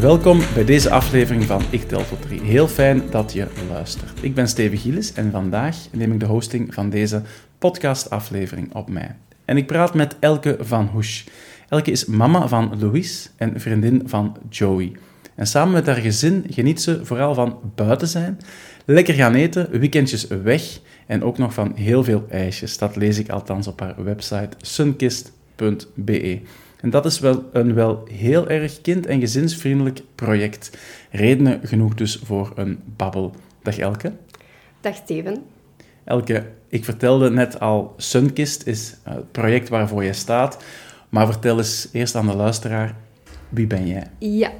Welkom bij deze aflevering van Ik Tel Tot 3. Heel fijn dat je luistert. Ik ben Steven Gielis en vandaag neem ik de hosting van deze podcastaflevering op mij. En ik praat met Elke van Hoesch. Elke is mama van Louise en vriendin van Joey. En samen met haar gezin geniet ze vooral van buiten zijn, lekker gaan eten, weekendjes weg en ook nog van heel veel ijsjes. Dat lees ik althans op haar website sunkist.be. En dat is wel een wel heel erg kind- en gezinsvriendelijk project. Redenen genoeg dus voor een babbel. Dag Elke. Dag Steven. Elke, ik vertelde net al, Sunkist is het project waarvoor je staat. Maar vertel eens eerst aan de luisteraar, wie ben jij? Ja,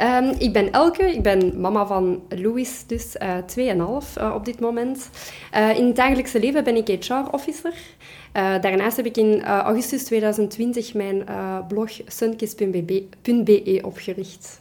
um, ik ben Elke. Ik ben mama van Louis, dus uh, 2,5 uh, op dit moment. Uh, in het dagelijkse leven ben ik HR-officer. Uh, daarnaast heb ik in uh, augustus 2020 mijn uh, blog sunkist.be opgericht.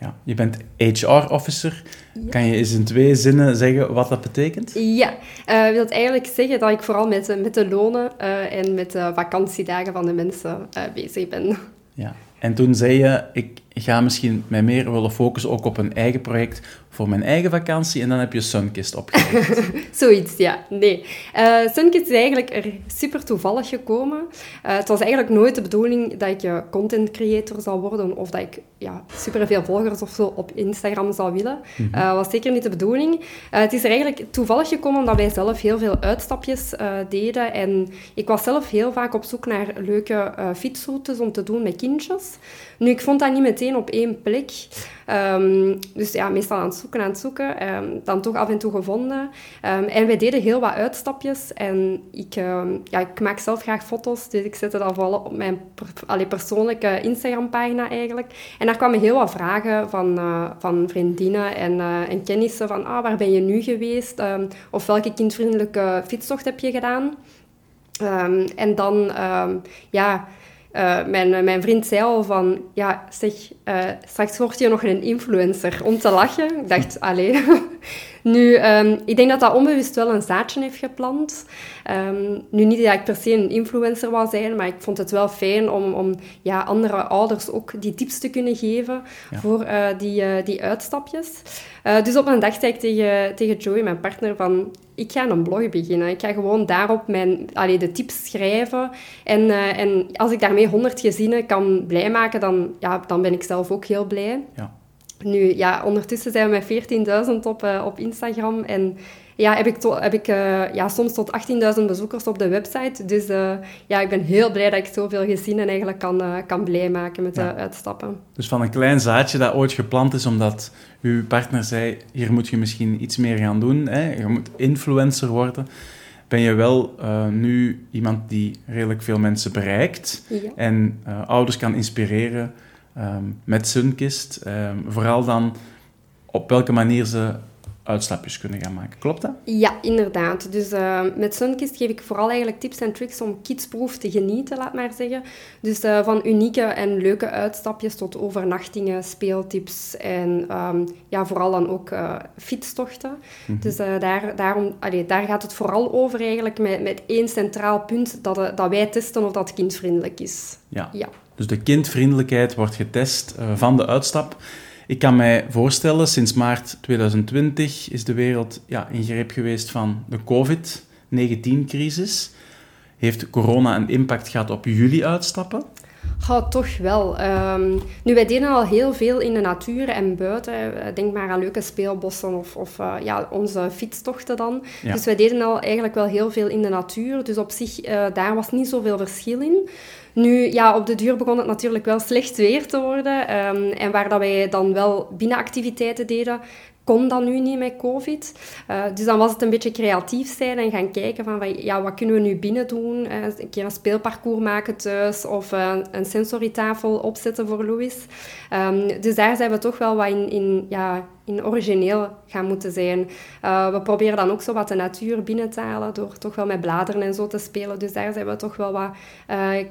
Ja, je bent HR-officer. Ja. Kan je eens in twee zinnen zeggen wat dat betekent? Ja, dat wil eigenlijk zeggen dat ik vooral met, met de lonen en met de vakantiedagen van de mensen bezig ben. Ja, en toen zei je, ik ga misschien mij meer willen focussen ook op een eigen project voor mijn eigen vakantie en dan heb je Sunkist opgericht. Zoiets, ja. Nee. Uh, Sunkist is eigenlijk er super toevallig gekomen. Uh, het was eigenlijk nooit de bedoeling dat ik content creator zou worden of dat ik ja, superveel volgers of zo op Instagram zou willen. Dat mm -hmm. uh, was zeker niet de bedoeling. het is er eigenlijk toevallig gekomen omdat wij zelf heel veel uitstapjes deden en ik was zelf heel vaak op zoek naar leuke fietsroutes om te doen met kindjes. Nu, ik vond dat niet meteen op één plek. Um, dus ja, meestal aan het zoeken, aan zoeken. Um, dan toch af en toe gevonden. Um, en wij deden heel wat uitstapjes. En ik, ja, ik maak zelf graag foto's, dus ik zette dat vooral op mijn per, persoonlijke Instagram-pagina eigenlijk. En daar kwamen heel wat vragen van, uh, van vriendinnen en, uh, en kennissen van ah, waar ben je nu geweest? of welke kindvriendelijke fietstocht heb je gedaan? en dan, ja... Uh, mijn, mijn vriend zei al van, ja, zeg, uh, straks word je nog een influencer om te lachen. Ik dacht, allee. nu, um, ik denk dat dat onbewust wel een zaadje heeft geplant. Um, nu niet dat ik per se een influencer wou zijn, maar ik vond het wel fijn om, om ja, andere ouders ook die tips te kunnen geven ja. voor uh, die, die uitstapjes. dus op een dag zei ik tegen, tegen Joey, mijn partner, van ik ga een blog beginnen. Ik ga gewoon daarop mijn, allee, de tips schrijven. En, uh, en als ik daarmee 100 gezinnen kan blij maken, dan, ja, dan ben ik zelf ook heel blij. Ja. Nu, ja, ondertussen zijn we met 14.000 op, uh, op Instagram. En ja, heb ik, to, heb ik uh, ja, soms tot 18.000 bezoekers op de website. Dus uh, ja, ik ben heel blij dat ik zoveel gezinnen eigenlijk kan, kan blij maken met ja. de uitstappen. Dus van een klein zaadje dat ooit geplant is omdat uw partner zei, hier moet je misschien iets meer gaan doen, hè? je moet influencer worden, ben je wel nu iemand die redelijk veel mensen bereikt ja. en ouders kan inspireren um, met Sunkist. Um, vooral dan op welke manier ze uitstapjes kunnen gaan maken. Klopt dat? Ja, inderdaad. Dus uh, met Sunkist geef ik vooral eigenlijk tips en tricks om kidsproof te genieten, laat maar zeggen. Dus uh, van unieke en leuke uitstapjes tot overnachtingen, speeltips en um, ja, vooral dan ook uh, fietstochten. Mm -hmm. Dus daar, daarom, allee, daar gaat het vooral over eigenlijk met, met één centraal punt dat, dat wij testen of dat kindvriendelijk is. Ja. ja. Dus de kindvriendelijkheid wordt getest van de uitstap. Ik kan mij voorstellen, sinds maart 2020 is de wereld ja, in greep geweest van de COVID-19-crisis. Heeft corona een impact gehad op jullie uitstappen? Oh, toch wel. Um, nu, wij deden al heel veel in de natuur en buiten. Denk maar aan leuke speelbossen of, of uh, ja, onze fietstochten dan. Ja. Dus wij deden al eigenlijk wel heel veel in de natuur. Dus op zich, uh, daar was niet zoveel verschil in. Nu, ja, op de duur begon het natuurlijk wel slecht weer te worden. Um, en waar dat wij dan wel binnenactiviteiten deden, kon dat nu niet met COVID. Uh, dus dan was het een beetje creatief zijn en gaan kijken van, ja, wat kunnen we nu binnen doen? Uh, een keer een speelparcours maken thuis of uh, een sensoritafel opzetten voor Louis. Um, dus daar zijn we toch wel wat in, in, ja, in origineel gaan moeten zijn. we proberen dan ook zo wat de natuur binnen te halen door toch wel met bladeren en zo te spelen. Dus daar zijn we toch wel wat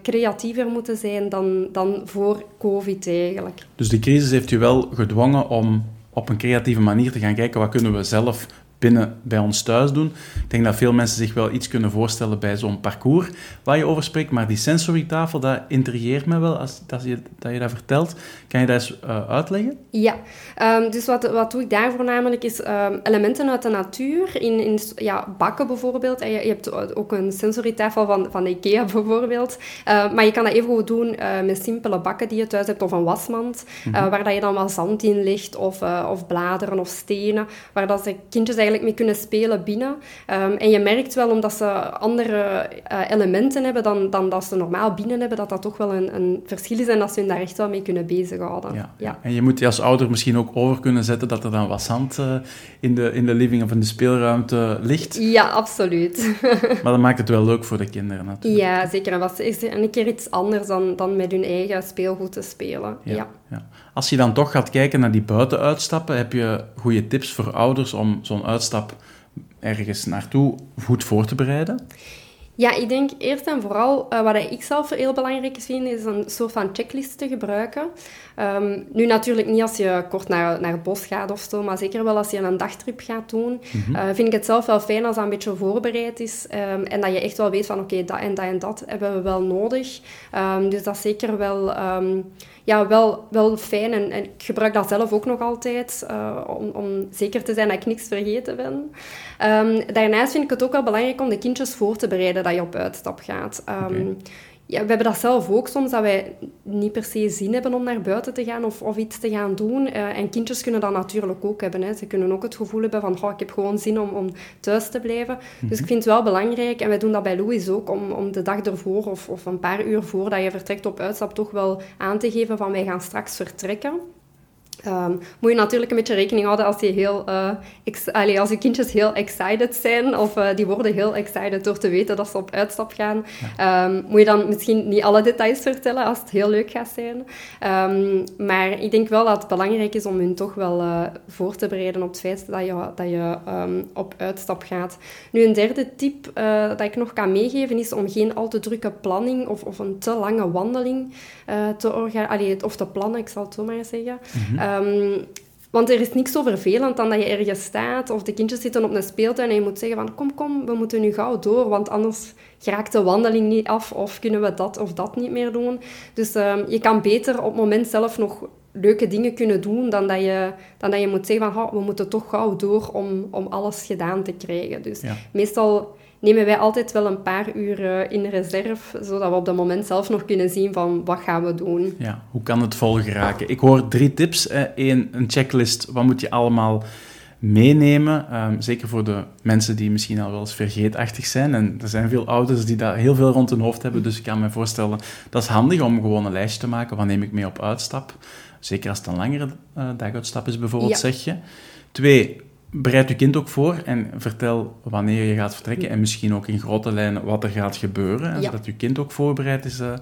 creatiever moeten zijn dan, dan voor COVID eigenlijk. Dus de crisis heeft u wel gedwongen om op een creatieve manier te gaan kijken wat kunnen we zelf binnen bij ons thuis doen. Ik denk dat veel mensen zich wel iets kunnen voorstellen bij zo'n parcours waar je over spreekt, maar die sensory tafel, dat intrigeert me wel als dat je dat, je dat vertelt. Kan je dat eens uh, uitleggen? Ja, um, dus wat, wat doe ik daar voornamelijk is um, elementen uit de natuur, in, in ja, bakken bijvoorbeeld. En je, je, hebt ook een sensory tafel van, van IKEA bijvoorbeeld, uh, maar je kan dat even goed doen uh, met simpele bakken die je thuis hebt of een wasmand, mm -hmm. waar dat je dan wat zand in ligt of, of bladeren of stenen, waar dat de kindjes eigenlijk mee kunnen spelen binnen. Um, en je merkt wel, omdat ze andere uh, elementen hebben dan, dan dat ze normaal binnen hebben, dat dat toch wel een, een verschil is en dat ze hun daar echt wel mee kunnen bezighouden. Ja, ja. En je moet je als ouder misschien ook over kunnen zetten dat er dan wat zand uh, in, de, in de living of in de speelruimte ligt. Ja, absoluut. maar dat maakt het wel leuk voor de kinderen natuurlijk. Ja, zeker. En wat is een keer iets anders dan, dan met hun eigen speelgoed te spelen. ja. ja. Als je dan toch gaat kijken naar die buitenuitstappen, heb je goede tips voor ouders om zo'n uitstap ergens naartoe goed voor te bereiden? Ja, ik denk eerst en vooral, uh, wat ik zelf heel belangrijk vind, is een soort van checklist te gebruiken. Um, nu natuurlijk niet als je kort naar, naar het bos gaat of zo, maar zeker wel als je een dagtrip gaat doen. Mm -hmm. uh, vind ik het zelf wel fijn als dat een beetje voorbereid is um, en dat je echt wel weet van oké, okay, dat en dat en dat hebben we wel nodig. Um, dus dat is zeker wel ja, wel, wel fijn. En, en, ik gebruik dat zelf ook nog altijd, uh, om, om zeker te zijn dat ik niks vergeten ben. Um, daarnaast vind ik het ook wel belangrijk om de kindjes voor te bereiden dat je op uitstap gaat. Okay ja, we hebben dat zelf ook soms, dat wij niet per se zin hebben om naar buiten te gaan of, of iets te gaan doen. Uh, en kindjes kunnen dat natuurlijk ook hebben. Hè. Ze kunnen ook het gevoel hebben van, oh, ik heb gewoon zin om, om thuis te blijven. Dus ik mhm. vind het wel belangrijk, en wij doen dat bij Louis ook, om, om de dag ervoor of, of een paar uur voordat je vertrekt op uitstap toch wel aan te geven van, wij gaan straks vertrekken. Um, moet je natuurlijk een beetje rekening houden als je, heel, uh, allee, als je kindjes heel excited zijn, of uh, die worden heel excited door te weten dat ze op uitstap gaan. Um, moet je dan misschien niet alle details vertellen als het heel leuk gaat zijn. Um, maar ik denk wel dat het belangrijk is om hun toch wel uh, voor te bereiden op het feit dat je, dat je op uitstap gaat. Nu, een derde tip dat ik nog kan meegeven is om geen al te drukke planning of, of een te lange wandeling te organiseren, of te plannen, ik zal het zo maar zeggen. Mm -hmm. Um, want er is niks zo vervelend dan dat je ergens staat of de kindjes zitten op een speeltuin en je moet zeggen van kom, kom, we moeten nu gauw door, want anders raakt de wandeling niet af of kunnen we dat of dat niet meer doen. Dus um, je kan beter op het moment zelf nog leuke dingen kunnen doen dan dat je, dan dat je moet zeggen van oh, we moeten toch gauw door om, om alles gedaan te krijgen. Dus ja. meestal nemen wij altijd wel een paar uur eh, in reserve, zodat we op dat moment zelf nog kunnen zien van wat gaan we doen. Ja, hoe kan het vol geraken? Ik hoor drie tips. Eén, een checklist. Wat moet je allemaal meenemen? Um, zeker voor de mensen die misschien al wel eens vergeetachtig zijn. En er zijn veel ouders die daar heel veel rond hun hoofd hebben. Dus ik kan me voorstellen, dat is handig om gewoon een lijstje te maken. Wat neem ik mee op uitstap? Zeker als het een langere uh, daguitstap is bijvoorbeeld, ja. zeg je. Twee, bereid je kind ook voor en vertel wanneer je gaat vertrekken en misschien ook in grote lijnen wat er gaat gebeuren. Ja. Zodat je kind ook voorbereid is uh,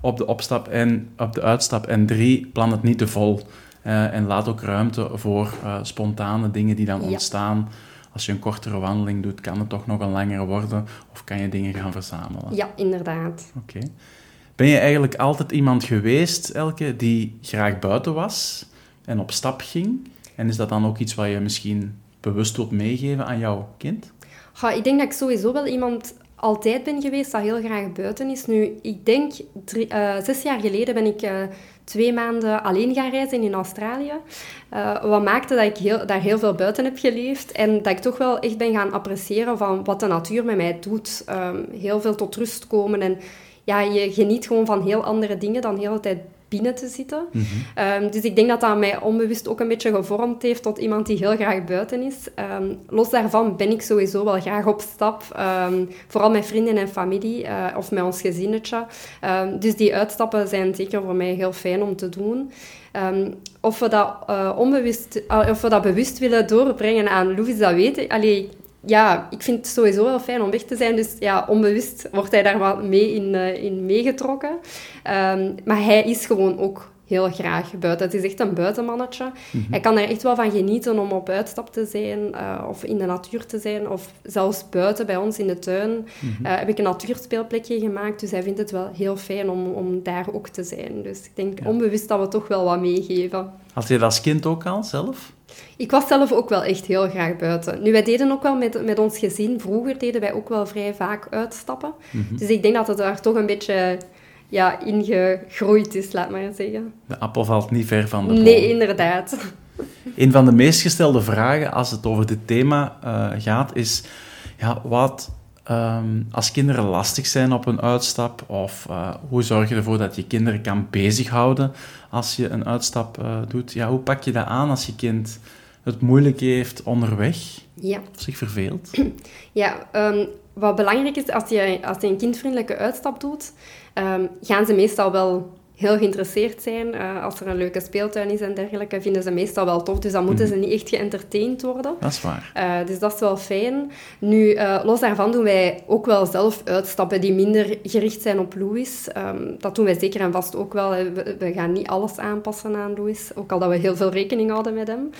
op de opstap en op de uitstap. En drie, plan het niet te vol. Uh, en laat ook ruimte voor uh, spontane dingen die dan ja. ontstaan. Als je een kortere wandeling doet, kan het toch nog een langere worden of kan je dingen gaan verzamelen. Ja, inderdaad. Oké. Okay. Ben je eigenlijk altijd iemand geweest, Elke, die graag buiten was en op stap ging? En is dat dan ook iets wat je misschien bewust wilt meegeven aan jouw kind? Ja, ik denk dat ik sowieso wel iemand altijd ben geweest dat heel graag buiten is. Nu, ik denk, drie, uh, zes jaar geleden ben ik uh, twee maanden alleen gaan reizen in Australië. Uh, wat maakte dat ik heel, daar heel veel buiten heb geleefd en dat ik toch wel echt ben gaan appreciëren van wat de natuur met mij doet. Um, heel veel tot rust komen en ja, je geniet gewoon van heel andere dingen dan de hele tijd binnen te zitten. Ehm, dus ik denk dat dat mij onbewust ook een beetje gevormd heeft tot iemand die heel graag buiten is. Ehm, los daarvan ben ik sowieso wel graag op stap, ehm, vooral met vrienden en familie uh, of met ons gezinnetje. dus die uitstappen zijn zeker voor mij heel fijn om te doen. of we dat uh, onbewust, uh, of we dat bewust willen doorbrengen aan Louis, dat weten. Allee, ja, ik vind het sowieso wel fijn om weg te zijn. Dus ja, onbewust wordt hij daar wat mee in, uh, in meegetrokken. Um, maar hij is gewoon ook heel graag buiten. Het is echt een buitenmannetje. Mm Hij kan er echt wel van genieten om op uitstap te zijn, uh, of in de natuur te zijn, of zelfs buiten bij ons in de tuin mm -hmm. uh, heb ik een natuurspeelplekje gemaakt. Dus hij vindt het wel heel fijn om, om daar ook te zijn. Dus ik denk ja. onbewust dat we toch wel wat meegeven. Had je dat als kind ook al zelf? Ik was zelf ook wel echt heel graag buiten. Nu, wij deden ook wel met, met ons gezin, vroeger deden wij ook wel vrij vaak uitstappen. Mm -hmm. Dus ik denk dat het daar toch een beetje ja, ingegroeid is, laat maar zeggen. De appel valt niet ver van de boom. Nee, inderdaad. Een van de meest gestelde vragen als het over dit thema uh, gaat, is ja, wat um, als kinderen lastig zijn op een uitstap, of uh, hoe zorg je ervoor dat je kinderen kan bezighouden als je een uitstap uh, doet? Ja, hoe pak je dat aan als je kind het moeilijk heeft onderweg? Ja. Of zich verveelt? Ja, um, wat belangrijk is, als je, als je een kindvriendelijke uitstap doet, um, gaan ze meestal wel heel geïnteresseerd zijn. Uh, als er een leuke speeltuin is en dergelijke, vinden ze meestal wel tof. Dus dan moeten ze niet echt geëntertained worden. Dat is waar. Uh, dus dat is wel fijn. Nu, uh, los daarvan doen wij ook wel zelf uitstappen die minder gericht zijn op Louis. Um, dat doen wij zeker en vast ook wel. We, we, gaan niet alles aanpassen aan Louis, ook al dat we heel veel rekening houden met hem.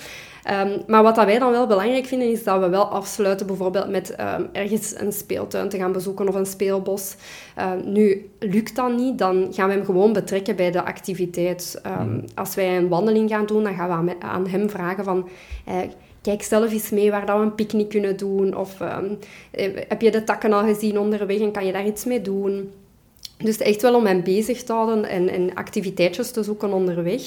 Um, maar wat dat wij dan wel belangrijk vinden, is dat we wel afsluiten bijvoorbeeld met um, ergens een speeltuin te gaan bezoeken of een speelbos. Uh, nu, lukt dat niet, dan gaan we hem gewoon betrekken bij de activiteit. Um, als wij een wandeling gaan doen, dan gaan we aan, aan hem vragen van... Eh, kijk zelf eens mee waar dat we een picknick kunnen doen. Of heb je de takken al gezien onderweg en kan je daar iets mee doen? Dus echt wel om hem bezig te houden en, en activiteitjes te zoeken onderweg.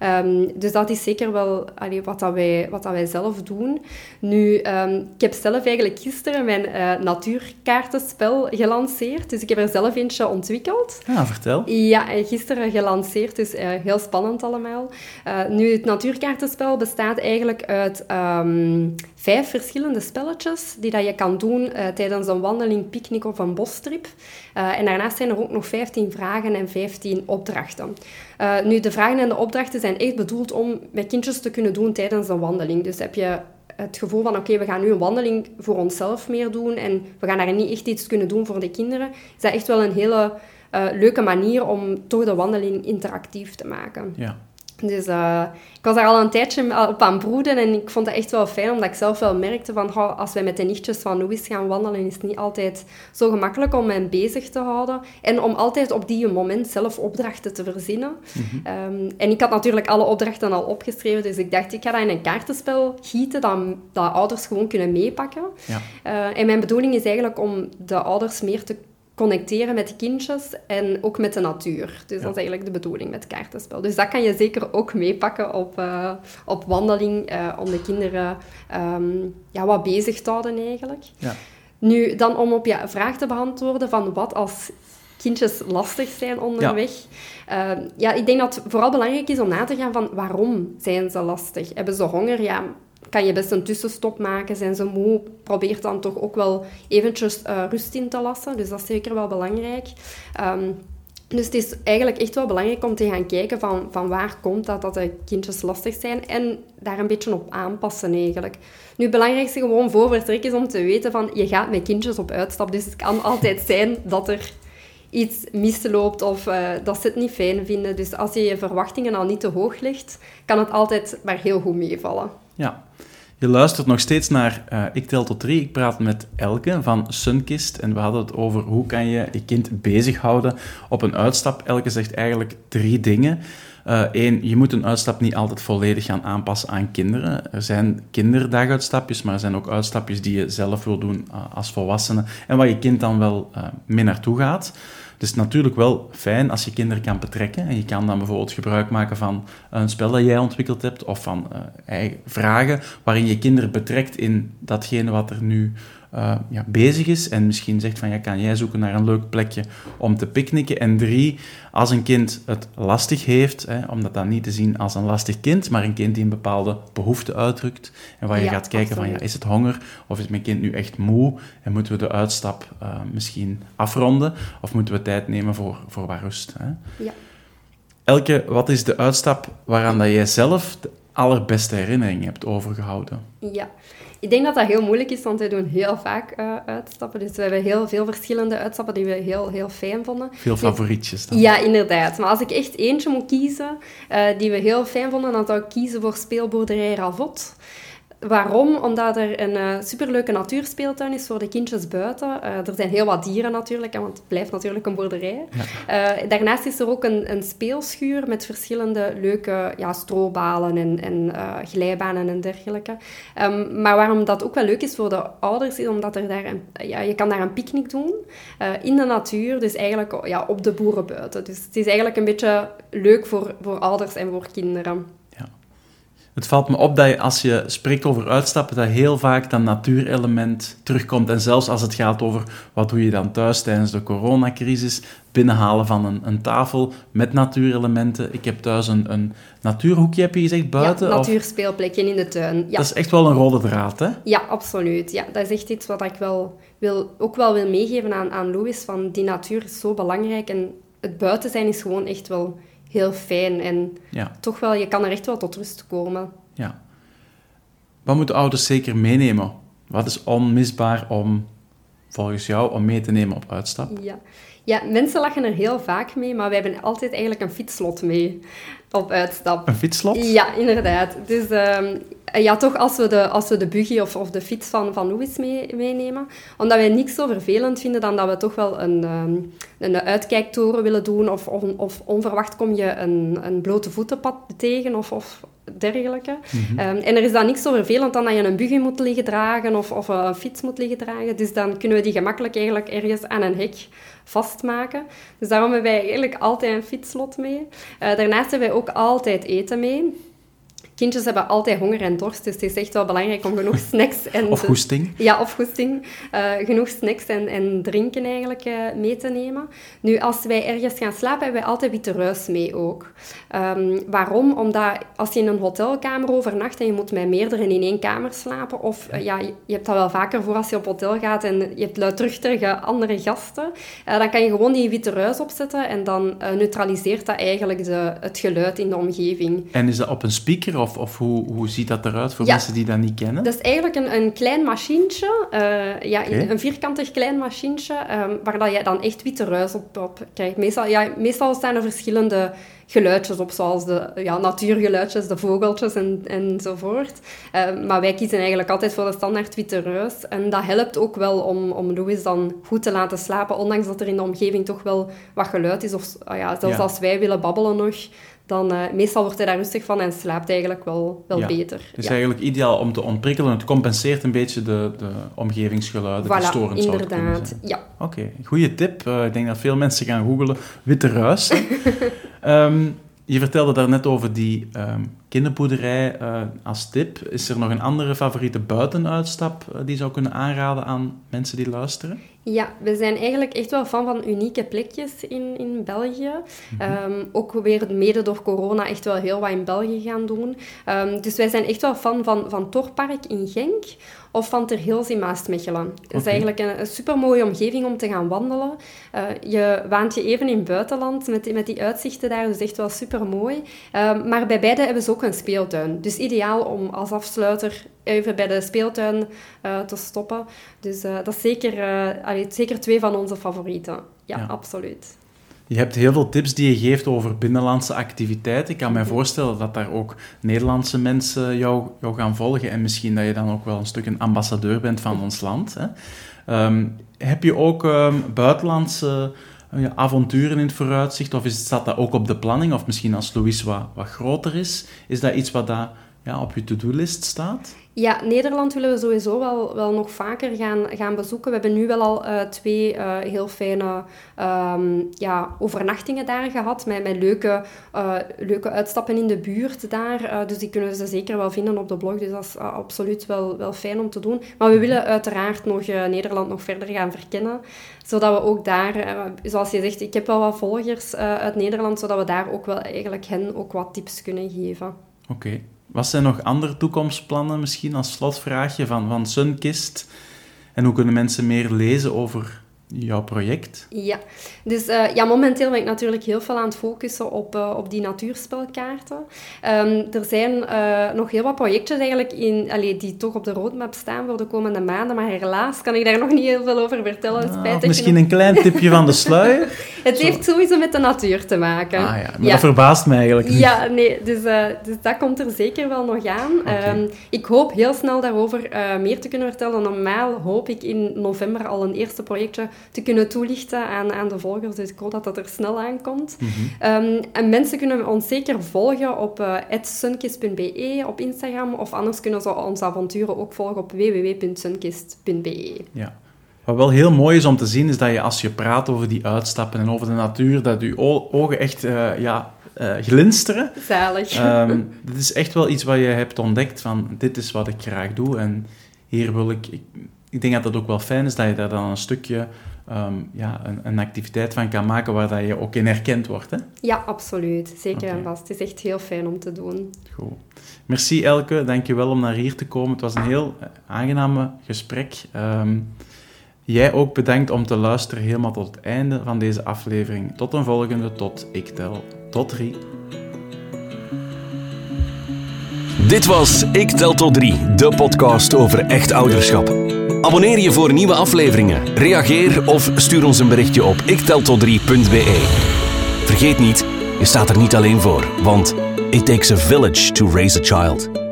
Um, dus dat is zeker wel allee, wat, dat wij, wat dat wij zelf doen. Nu, um, ik heb zelf eigenlijk gisteren mijn uh, natuurkaartenspel gelanceerd. Dus ik heb er zelf eentje ontwikkeld. Ja, vertel. Ja, gisteren gelanceerd. Dus uh, heel spannend allemaal. Uh, nu, het natuurkaartenspel bestaat eigenlijk uit um, vijf verschillende spelletjes die dat je kan doen tijdens een wandeling, picknick of een bostrip. en daarnaast zijn er ook nog 15 vragen en 15 opdrachten. nu, de vragen en de opdrachten zijn echt bedoeld om met kindjes te kunnen doen tijdens een wandeling. Dus heb je het gevoel van, oké, we gaan nu een wandeling voor onszelf meer doen en we gaan daar niet echt iets kunnen doen voor de kinderen, is dat echt wel een hele uh, leuke manier om toch de wandeling interactief te maken. Ja. Dus uh, ik was daar al een tijdje op aan broeden en ik vond het echt wel fijn, omdat ik zelf wel merkte van oh, als wij met de nichtjes van Louis gaan wandelen, is het niet altijd zo gemakkelijk om mij bezig te houden en om altijd op die moment zelf opdrachten te verzinnen. Mm -hmm. um, en ik had natuurlijk alle opdrachten al opgeschreven, dus ik dacht, ik ga dat in een kaartenspel gieten, dat, dat ouders gewoon kunnen meepakken. Ja. Uh, en mijn bedoeling is eigenlijk om de ouders meer te connecteren met de kindjes en ook met de natuur. Dus ja. dat is eigenlijk de bedoeling met het kaartenspel. Dus dat kan je zeker ook meepakken op, uh, op wandeling, uh, om de kinderen um, ja, wat bezig te houden eigenlijk. Ja. Nu, dan om op je vraag te beantwoorden van wat als kindjes lastig zijn onderweg. Ja. Uh, ja, ik denk dat het vooral belangrijk is om na te gaan van waarom zijn ze lastig? Hebben ze honger? Ja, kan je best een tussenstop maken. Zijn ze moe, probeer dan toch ook wel eventjes uh, rust in te lassen. Dus dat is zeker wel belangrijk. Um, dus het is eigenlijk echt wel belangrijk om te gaan kijken van, van waar komt dat dat de kindjes lastig zijn en daar een beetje op aanpassen eigenlijk. Nu, het belangrijkste gewoon voor vertrek is om te weten van je gaat met kindjes op uitstap. Dus het kan altijd zijn dat er iets misloopt of uh, dat ze het niet fijn vinden. Dus als je je verwachtingen al niet te hoog legt, kan het altijd maar heel goed meevallen. Ja. Je luistert nog steeds naar uh, Ik Tel Tot Drie. Ik praat met Elke van Sunkist en we hadden het over hoe kan je je kind bezighouden op een uitstap. Elke zegt eigenlijk drie dingen. Eén, uh, je moet een uitstap niet altijd volledig gaan aanpassen aan kinderen. Er zijn kinderdaguitstapjes, maar er zijn ook uitstapjes die je zelf wil doen uh, als volwassene en waar je kind dan wel mee naartoe gaat. Het is natuurlijk wel fijn als je kinderen kan betrekken. En je kan dan bijvoorbeeld gebruik maken van een spel dat jij ontwikkeld hebt of van uh, vragen waarin je kinderen betrekt in datgene wat er nu eh, ja, bezig is en misschien zegt van ja, kan jij zoeken naar een leuk plekje om te picknicken. En drie, als een kind het lastig heeft, hè, om dat dan niet te zien als een lastig kind, maar een kind die een bepaalde behoefte uitdrukt en waar je Ja, gaat kijken van ja, is het honger of is mijn kind nu echt moe en moeten we de uitstap eh, misschien afronden of moeten we tijd nemen voor, voor wat rust. Hè? Ja. Elke, wat is de uitstap waaraan dat jij zelf allerbeste herinnering hebt overgehouden? Ja, ik denk dat dat heel moeilijk is, want wij doen heel vaak eh, uitstappen. Dus we hebben heel veel verschillende uitstappen die we heel, heel fijn vonden. Veel favorietjes dan? Ja, inderdaad. Maar als ik echt eentje moet kiezen eh, die we heel fijn vonden, dan zou ik kiezen voor speelboerderij Ravot. Waarom? Omdat er een eh, superleuke natuurspeeltuin is voor de kindjes buiten. Eh, er zijn heel wat dieren natuurlijk, want het blijft natuurlijk een boerderij. Eh, daarnaast is er ook een, een speelschuur met verschillende leuke ja, strobalen en, en glijbanen en dergelijke. Ehm, maar waarom dat ook wel leuk is voor de ouders, is omdat er daar een, ja, je kan daar een picknick doen in de natuur, dus eigenlijk ja, op de boeren buiten. Dus het is eigenlijk een beetje leuk voor, voor ouders en voor kinderen. Het valt me op dat je, als je spreekt over uitstappen, dat heel vaak dat natuurelement terugkomt. En zelfs als het gaat over wat doe je dan thuis tijdens de coronacrisis, binnenhalen van een, een tafel met natuurelementen. Ik heb thuis een, een natuurhoekje, heb je gezegd, buiten? ja, natuurspeelplekje in de tuin. Ja. Dat is echt wel een rode draad, hè? Ja, absoluut. Ja, dat is echt iets wat ik wel wil, ook wel wil meegeven aan, aan Louis. Van die natuur is zo belangrijk en het buiten zijn is gewoon echt wel heel fijn. En Ja, toch wel, je kan er echt wel tot rust komen. ja. Wat moeten ouders zeker meenemen? Wat is onmisbaar om, volgens jou, om mee te nemen op uitstap? Ja. ja, mensen lachen er heel vaak mee, maar wij hebben altijd eigenlijk een fietslot mee op uitstap. Een fietslot? Ja, inderdaad. Dus ehm, ja, toch als we de, als we de buggy of, of de fiets van, van Louis mee, meenemen. Omdat wij niks zo vervelend vinden dan dat we toch wel een, ehm, een uitkijktoren willen doen. Of, of, of onverwacht kom je een, een blote voetenpad tegen of, of dergelijke. Ehm, en er is dan niks zo vervelend dan dat je een buggy moet liggen dragen of, of een fiets moet liggen dragen. Dus dan kunnen we die gemakkelijk eigenlijk ergens aan een hek vastmaken. Dus daarom hebben wij eigenlijk altijd een fietslot mee. Eh, daarnaast hebben wij ook altijd eten mee. Kindjes hebben altijd honger en dorst, dus het is echt wel belangrijk om genoeg snacks en... Of? Ja, of goesting. Eh, genoeg snacks en, en drinken eigenlijk eh, mee te nemen. Nu, als wij ergens gaan slapen, hebben wij altijd witte ruis mee ook. Ehm, waarom? Omdat als je in een hotelkamer overnacht en je moet met meerdere in één kamer slapen, of eh, ja, je, je hebt dat wel vaker voor als je op hotel gaat en je hebt luidruchtige andere gasten, eh, dan kan je gewoon die witte ruis opzetten en dan eh, neutraliseert dat eigenlijk de, het geluid in de omgeving. En is dat op een speaker of, of hoe, hoe ziet dat eruit voor Ja. mensen die dat niet kennen? Dat is eigenlijk een, een klein machientje, eh, ja, een vierkantig klein machientje, ehm, waar dat je dan echt witte ruis op, op krijgt. Meestal, ja, meestal staan er verschillende geluidjes op, zoals de ja, natuurgeluidjes, de vogeltjes en, enzovoort. Ehm, maar wij kiezen eigenlijk altijd voor de standaard witte ruis. En dat helpt ook wel om, om Louis dan goed te laten slapen, ondanks dat er in de omgeving toch wel wat geluid is. Of ah ja, zelfs Ja. als wij willen babbelen nog, dan uh, meestal wordt hij daar rustig van en slaapt eigenlijk wel, wel Ja. beter. Het is Ja. eigenlijk ideaal om te ontprikkelen. Het compenseert een beetje de, de omgevingsgeluiden Voilà, storend inderdaad. Ja. Oké, goede tip. Eh, ik denk dat veel mensen gaan googelen. Witte ruis. Ehm, je vertelde daarnet over die ehm kinderboerderij eh, als tip. Is er nog een andere favoriete buitenuitstap eh, die je zou kunnen aanraden aan mensen die luisteren? Ja, we zijn eigenlijk echt wel fan van unieke plekjes in, in België. Ehm, ook weer mede door corona echt wel heel wat in België gaan doen. Ehm, dus wij zijn echt wel fan van, van Torpark in Genk of van Ter Hills in Maasmechelen. Het is eigenlijk een, een supermooie omgeving om te gaan wandelen. Eh, je waant je even in het buitenland met, die- met die uitzichten daar, dus echt wel supermooi. Ehm, maar bij beide hebben ze ook een speeltuin. Dus ideaal om als afsluiter even bij de speeltuin eh, te stoppen. Dus eh, dat is zeker, eh, allee, zeker twee van onze favorieten. Ja, Ja. absoluut. Je hebt heel veel tips die je geeft over binnenlandse activiteiten. Ik kan mij voorstellen dat daar ook Nederlandse mensen jou, jou gaan volgen en misschien dat je dan ook wel een stuk een ambassadeur bent van ons land. Hè? Ehm, heb je ook ehm, buitenlandse ja, avonturen in het vooruitzicht of is, staat dat ook op de planning? Of misschien als Louis wat, wat groter is, is dat iets wat dat ja, op je to-do-list staat? Ja, Nederland willen we sowieso wel, wel nog vaker gaan, gaan bezoeken. We hebben nu wel al uh, twee uh, heel fijne um, ja, overnachtingen daar gehad, met, met leuke, uh, leuke uitstappen in de buurt daar. dus die kunnen ze zeker wel vinden op de blog, dus dat is absoluut wel, wel fijn om te doen. Maar we willen uiteraard nog Nederland nog verder gaan verkennen, zodat we ook daar, zoals je zegt, ik heb wel wat volgers uit Nederland, zodat we daar ook wel eigenlijk hen ook wat tips kunnen geven. Oké. Okay. Wat zijn nog andere toekomstplannen misschien als slotvraagje van, van Sunkist? En hoe kunnen mensen meer lezen over jouw project? Ja, dus uh, ja, momenteel ben ik natuurlijk heel veel aan het focussen op, uh, op die natuurspelkaarten. Um, er zijn uh, nog heel wat projectjes eigenlijk in, allee, die toch op de roadmap staan voor de komende maanden, maar helaas kan ik daar nog niet heel veel over vertellen. Ah, misschien een klein tipje van de sluier? Het heeft sowieso met de natuur te maken. Ah ja, maar dat verbaast mij eigenlijk niet. Ja, nee, dus, dus dat komt er zeker wel nog aan. Okay. Um, ik hoop heel snel daarover meer te kunnen vertellen. Normaal hoop ik in november al een eerste projectje te kunnen toelichten aan, aan de volgers. Dus ik hoop dat dat er snel aankomt. Mm um, en mensen kunnen ons zeker volgen op uh, sunkist.be op Instagram. Of anders kunnen ze onze avonturen ook volgen op www.sunkist.be. Ja. Wat wel heel mooi is om te zien, is dat je als je praat over die uitstappen en over de natuur, dat je ogen echt uh, ja, uh, glinsteren. Zalig. Um, dit is echt wel iets wat je hebt ontdekt van, dit is wat ik graag doe en hier wil ik... Ik, ik denk dat dat ook wel fijn is, dat je daar dan een stukje um, ja, een, een, activiteit van kan maken waar dat je ook in herkend wordt. Hè? Ja, absoluut. Zeker okay. en vast. Het is echt heel fijn om te doen. Goed. Merci Elke, dankjewel om naar hier te komen. Het was een heel eh, aangename gesprek. Um, jij ook bedankt om te luisteren helemaal tot het einde van deze aflevering. Tot een volgende, tot ik tel tot drie. Dit was Ik Tel Tot 3, de podcast over echt ouderschap. Abonneer je voor nieuwe afleveringen, reageer of stuur ons een berichtje op ikteltot3.be. Vergeet niet, je staat er niet alleen voor, want it takes a village to raise a child.